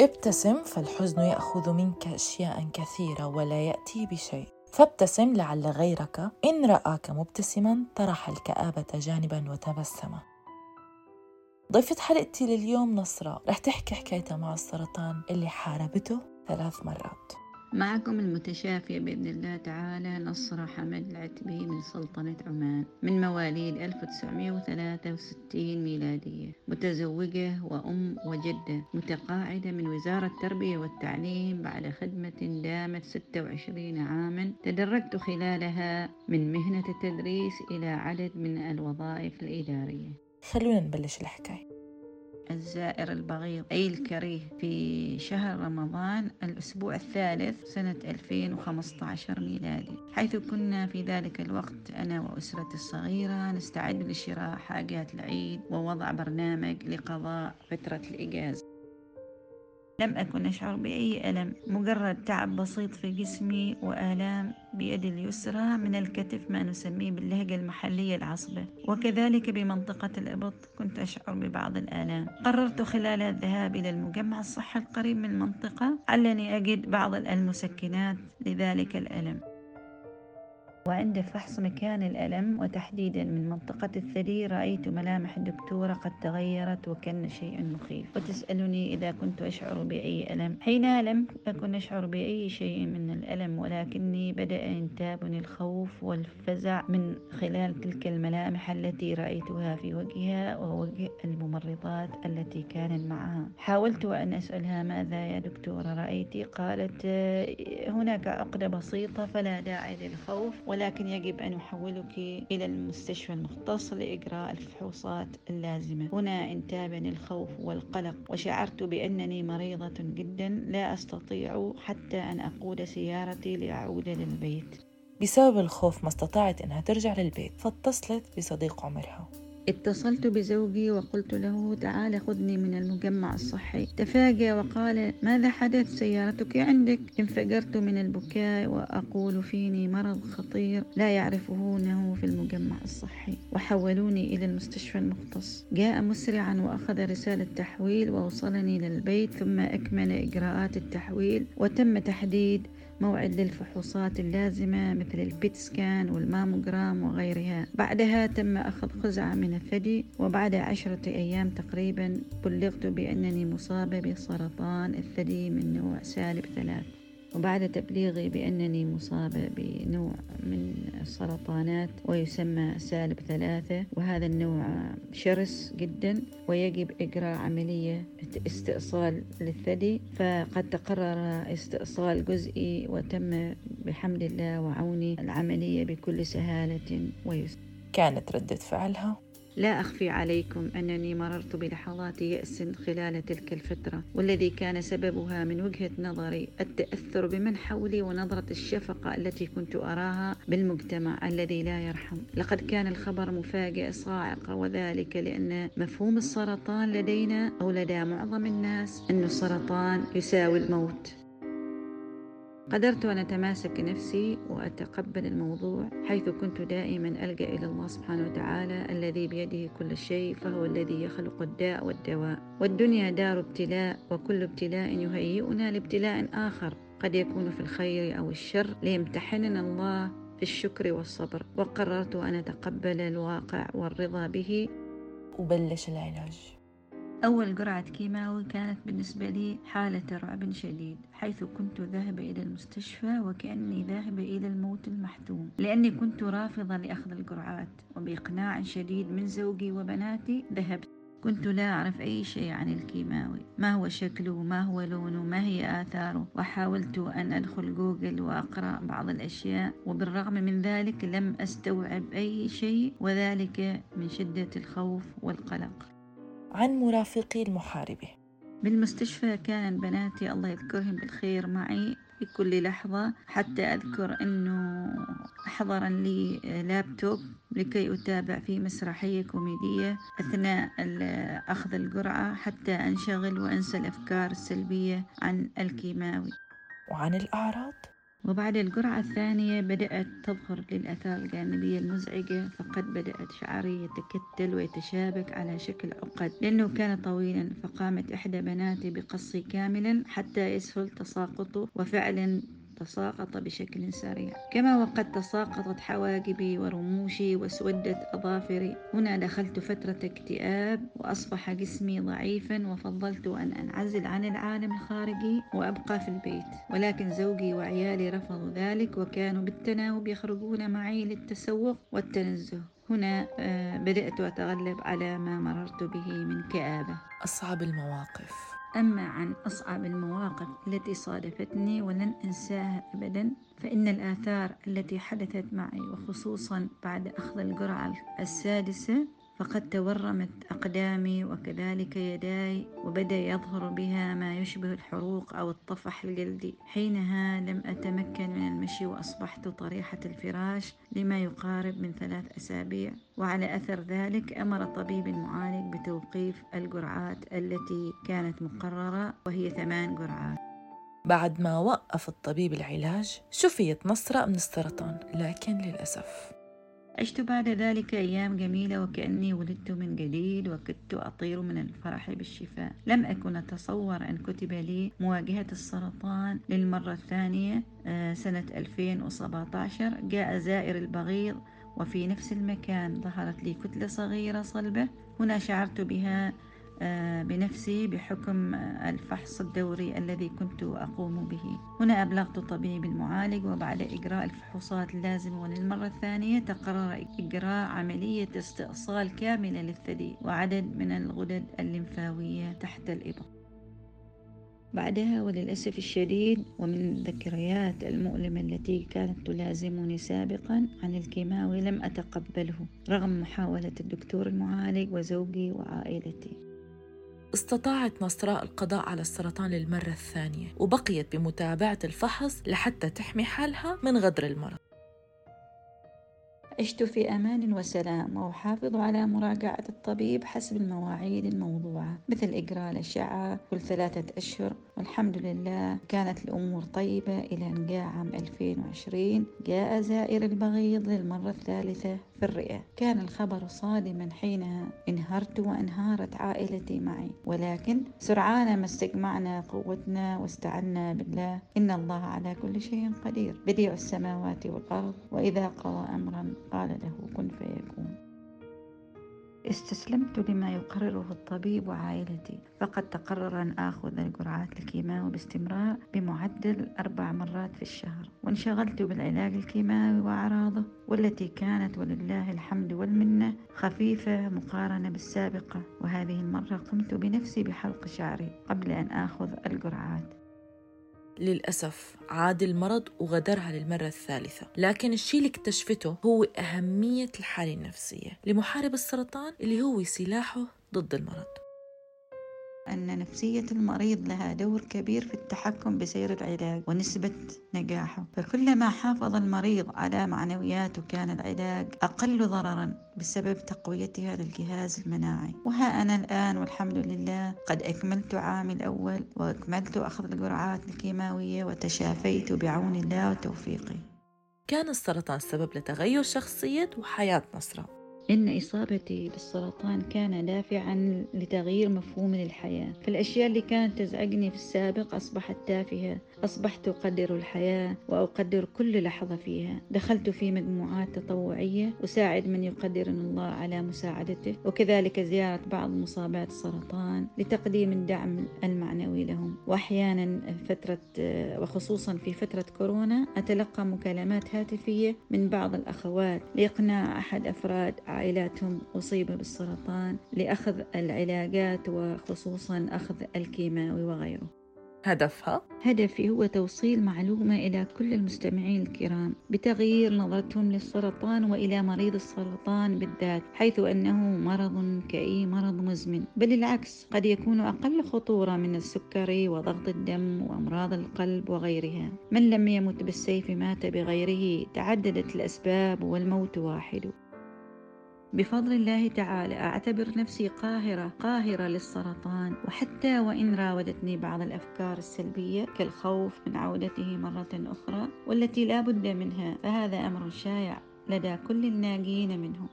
ابتسم فالحزن يأخذ منك اشياء كثيرة ولا يأتي بشيء. فابتسم لعل غيرك إن رآك مبتسما طرح الكآبة جانبا وتبسم. ضيفة حلقتي لليوم نصرة. رح تحكي حكايتها مع السرطان اللي حاربته ثلاث مرات. معكم المتشافية بإذن الله تعالى نصرة حمد العتبي من سلطنة عمان من مواليد 1963 ميلادية. متزوجة وأم وجدة متقاعدة من وزارة التربية والتعليم بعد خدمة دامت 26 عاما. تدرجت خلالها من مهنة التدريس إلى عدد من الوظائف الإدارية. خلونا نبلش الحكاية. الزائر البغيض أي الكريه في شهر رمضان الأسبوع الثالث سنة 2015 ميلادي. حيث كنا في ذلك الوقت أنا وأسرتي الصغيرة نستعد لشراء حاجات العيد ووضع برنامج لقضاء فترة الإجازة. لم أكن أشعر بأي ألم مجرد تعب بسيط في جسمي وآلام بيد اليسرى من الكتف ما نسميه باللهجة المحلية العصبة. وكذلك بمنطقة الإبط كنت أشعر ببعض الآلام. قررت خلال الذهاب إلى المجمع الصحي القريب من المنطقة علني أجد بعض المسكنات لذلك الألم. وعند فحص مكان الألم وتحديدا من منطقة الثدي رأيت ملامح الدكتورة قد تغيرت وكان شيء مخيف. وتسألني إذا كنت أشعر بأي ألم؟ حينها لم أكن أشعر بأي شيء من الألم ولكني بدأ ينتابني الخوف والفزع من خلال تلك الملامح التي رأيتها في وجهها ووجه الممرضات التي كانت معها. حاولت أن أسألها ماذا يا دكتورة رأيتي؟ قالت هناك عقدة بسيطة فلا داعي للخوف ولكن يجب أن أحولك إلى المستشفى المختص لإجراء الفحوصات اللازمة. هنا انتابني الخوف والقلق وشعرت بأنني مريضة جدا. لا أستطيع حتى أن أقود سيارتي لأعود للبيت. بسبب الخوف ما استطاعت إنها ترجع للبيت فاتصلت بصديق عمرها. اتصلت بزوجي وقلت له تعال خذني من المجمع الصحي. تفاجأ وقال ماذا حدث سيارتك عندك؟ انفجرت من البكاء وأقول فيني مرض خطير لا يعرفونه في المجمع الصحي. وحولوني إلى المستشفى المختص. جاء مسرعا وأخذ رسالة تحويل ووصلني للبيت ثم أكمل إجراءات التحويل وتم تحديد موعد للفحوصات اللازمة مثل البيت سكان والماموجرام وغيرها. بعدها تم أخذ خزعة من الثدي وبعد عشرة أيام تقريبا بلغت بأنني مصابة بسرطان الثدي من نوع سالب ثلاث. وبعد تبليغي بأنني مصابة بنوع من السرطانات ويسمى سالب ثلاثة وهذا النوع شرس جدا ويجب إجراء عملية استئصال للثدي. فقد تقرر استئصال جزئي وتم بحمد الله وعوني العملية بكل سهالة ويسر. كانت ردة فعلها. لا أخفي عليكم أنني مررت بلحظات يأس خلال تلك الفترة والذي كان سببها من وجهة نظري التأثر بمن حولي ونظرة الشفقة التي كنت أراها بالمجتمع الذي لا يرحم. لقد كان الخبر مفاجئ صاعق وذلك لأن مفهوم السرطان لدينا أو لدى معظم الناس أن السرطان يساوي الموت. قدرت أن أتماسك نفسي وأتقبل الموضوع حيث كنت دائما ألجأ إلى الله سبحانه وتعالى الذي بيده كل شيء فهو الذي يخلق الداء والدواء. والدنيا دار ابتلاء وكل ابتلاء يهيئنا لابتلاء آخر. قد يكون في الخير أو الشر ليمتحننا الله في الشكر والصبر. وقررت أن أتقبل الواقع والرضا به. وبلش العلاج. أول جرعة كيماوي كانت بالنسبة لي حالة رعب شديد حيث كنت ذاهبة إلى المستشفى وكأني ذاهبة إلى الموت المحتوم لأني كنت رافضة لأخذ الجرعات وبإقناع شديد من زوجي وبناتي ذهبت. كنت لا أعرف أي شيء عن الكيماوي ما هو شكله ما هو لونه ما هي آثاره وحاولت أن أدخل جوجل وأقرأ بعض الأشياء وبالرغم من ذلك لم أستوعب أي شيء وذلك من شدة الخوف والقلق. عن مرافقي المحاربة بالمستشفى كان بناتي الله يذكرهم بالخير معي في كل لحظة حتى أذكر أنه حضر لي لابتوب لكي أتابع في مسرحية كوميدية أثناء أخذ الجرعة حتى أنشغل وأنسى الأفكار السلبية عن الكيماوي. وعن الأعراض؟ وبعد الجرعة الثانية بدأت تظهر للآثار الجانبية المزعجة فقد بدأت شعري يتكتل ويتشابك على شكل عقد. لأنه كان طويلا فقامت إحدى بناتي بقصي كاملا حتى يسهل تساقطه وفعلا تساقط بشكل سريع كما وقد تساقطت حواجبي ورموشي واسودت أظافري. هنا دخلت فترة اكتئاب وأصبح جسمي ضعيفا وفضلت أن أنعزل عن العالم الخارجي وأبقى في البيت. ولكن زوجي وعيالي رفضوا ذلك وكانوا بالتناوب يخرجون معي للتسوق والتنزه. هنا آه، بدأت أتغلب على ما مررت به من كآبة. أصعب المواقف. أما عن أصعب المواقف التي صادفتني ولن أنساها أبدا فإن الآثار التي حدثت معي وخصوصا بعد أخذ الجرعة السادسة فقد تورمت أقدامي وكذلك يداي وبدأ يظهر بها ما يشبه الحروق أو الطفح الجلدي. حينها لم من المشي وأصبحت طريحة الفراش لما يقارب من ثلاث أسابيع. وعلى أثر ذلك أمر طبيب المعالج بتوقيف الجرعات التي كانت مقررة وهي ثمان جرعات. بعد ما وقف الطبيب العلاج شفيت نصرة من السرطان لكن للأسف عشت بعد ذلك أيام جميلة وكأني ولدت من جديد وكدت أطير من الفرح بالشفاء. لم أكن أتصور أن كتب لي مواجهة السرطان للمرة الثانية آه، سنة 2017 جاء زائر البغيض وفي نفس المكان ظهرت لي كتلة صغيرة صلبة هنا شعرت بها بنفسي بحكم الفحص الدوري الذي كنت أقوم به. هنا أبلغت طبيب المعالج وبعد إجراء الفحوصات اللازمة وللمرة الثانية تقرر إجراء عملية استئصال كاملة للثدي وعدد من الغدد الليمفاوية تحت الإبط. بعدها وللأسف الشديد ومن الذكريات المؤلمة التي كانت تلازمني سابقا عن الكيماوي لم أتقبله رغم محاولة الدكتور المعالج وزوجي وعائلتي. استطاعت نصراء القضاء على السرطان للمرة الثانية وبقيت بمتابعة الفحص لحتى تحمي حالها من غدر المرض. عشت في أمان وسلام وأحافظ على مراجعة الطبيب حسب المواعيد الموضوعة مثل إجراء الأشعة كل ثلاثة أشهر. والحمد لله كانت الأمور طيبة إلى أن جاء عام 2020 جاء زائر البغيض للمرة الثالثة. في الرئة. كان الخبر صادما حينها انهرت وانهارت عائلتي معي. ولكن سرعان ما استجمعنا قوتنا واستعنا بالله. إن الله على كل شيء قدير. بديع السماوات والأرض وإذا قضى أمرا قال له كن فيكون. استسلمت لما يقرره الطبيب وعائلتي. فقد تقرر أن آخذ الجرعات الكيماوي باستمرار بمعدل أربع مرات في الشهر. وانشغلت بالعلاج الكيماوي وأعراضه والتي كانت ولله الحمد والمنة خفيفة مقارنة بالسابقة. وهذه المرة قمت بنفسي بحلق شعري قبل أن آخذ الجرعات. للأسف عاد المرض وغدرها للمرة الثالثة. لكن الشيء اللي اكتشفته هو أهمية الحالة النفسية لمحارب السرطان اللي هو سلاحه ضد المرض. أن نفسية المريض لها دور كبير في التحكم بسير العلاج ونسبة نجاحه. فكلما حافظ المريض على معنوياته كان العلاج أقل ضررا بسبب تقويتها للجهاز المناعي. وها أنا الآن والحمد لله قد أكملت عامي الأول وأكملت أخذ الجرعات الكيماوية وتشافيت بعون الله وتوفيقه كان السرطان سبب لتغير شخصية وحياة نصرة. إن إصابتي بالسرطان كان دافعا لتغيير مفهومي للحياة. فالأشياء اللي كانت تزعجني في السابق أصبحت تافهة. أصبحت أقدر الحياة وأقدر كل لحظة فيها. دخلت في مجموعات تطوعية أساعد من يقدر الله على مساعدته وكذلك زيارة بعض مصابات السرطان لتقديم الدعم المعنوي لهم. وأحيانا فترة وخصوصا في فترة كورونا أتلقى مكالمات هاتفية من بعض الأخوات لإقناع أحد أفراد عائلاتهم أصيب بالسرطان لأخذ العلاجات وخصوصا أخذ الكيماوي وغيره. هدفها؟ هدفي هو توصيل معلومة إلى كل المستمعين الكرام بتغيير نظرتهم للسرطان وإلى مريض السرطان بالذات حيث أنه مرض كأي مرض مزمن. بل العكس قد يكون أقل خطورة من السكري وضغط الدم وأمراض القلب وغيرها. من لم يمت بالسيف مات بغيره تعددت الأسباب والموت واحد. بفضل الله تعالى أعتبر نفسي قاهرة قاهرة للسرطان. وحتى وإن راودتني بعض الأفكار السلبية كالخوف من عودته مرة أخرى والتي لا بد منها فهذا أمر شائع لدى كل الناجين منه.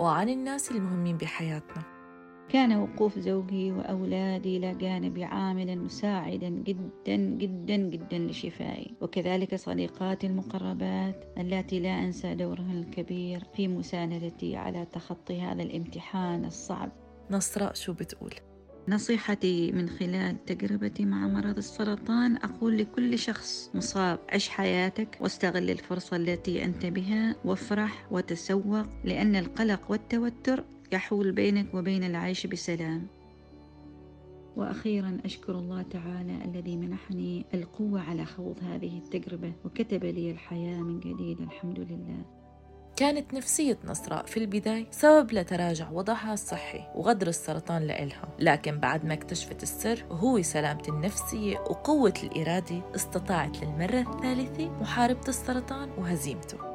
وعن الناس المهمين بحياتنا. كان وقوف زوجي وأولادي إلى جانبي عاملا مساعدا جدا جدا جدا لشفائي وكذلك صديقاتي المقربات التي لا أنسى دورهن الكبير في مساندتي على تخطي هذا الامتحان الصعب نصراء شو بتقول؟ نصيحتي من خلال تجربتي مع مرض السرطان أقول لكل شخص مصاب عش حياتك واستغل الفرصة التي أنت بها وافرح وتسوق لأن القلق والتوتر يحول بينك وبين العيش بسلام. وأخيرا أشكر الله تعالى الذي منحني القوة على خوض هذه التجربة وكتب لي الحياة من جديد الحمد لله. كانت نفسية نصراء في البداية سبب لتراجع وضعها الصحي وغدر السرطان لإلها. لكن بعد ما اكتشفت السر وهو سلامة النفسية وقوة الإرادة استطاعت للمرة الثالثة محاربة السرطان وهزيمته.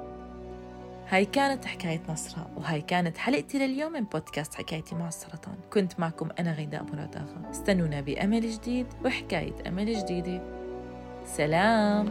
هاي كانت حكاية نصرة وهاي كانت حلقتي لليوم من بودكاست حكايتي مع السرطان. كنت معكم أنا غيداء مراد آغا استنونا بأمل جديد وحكاية أمل جديدة. سلام.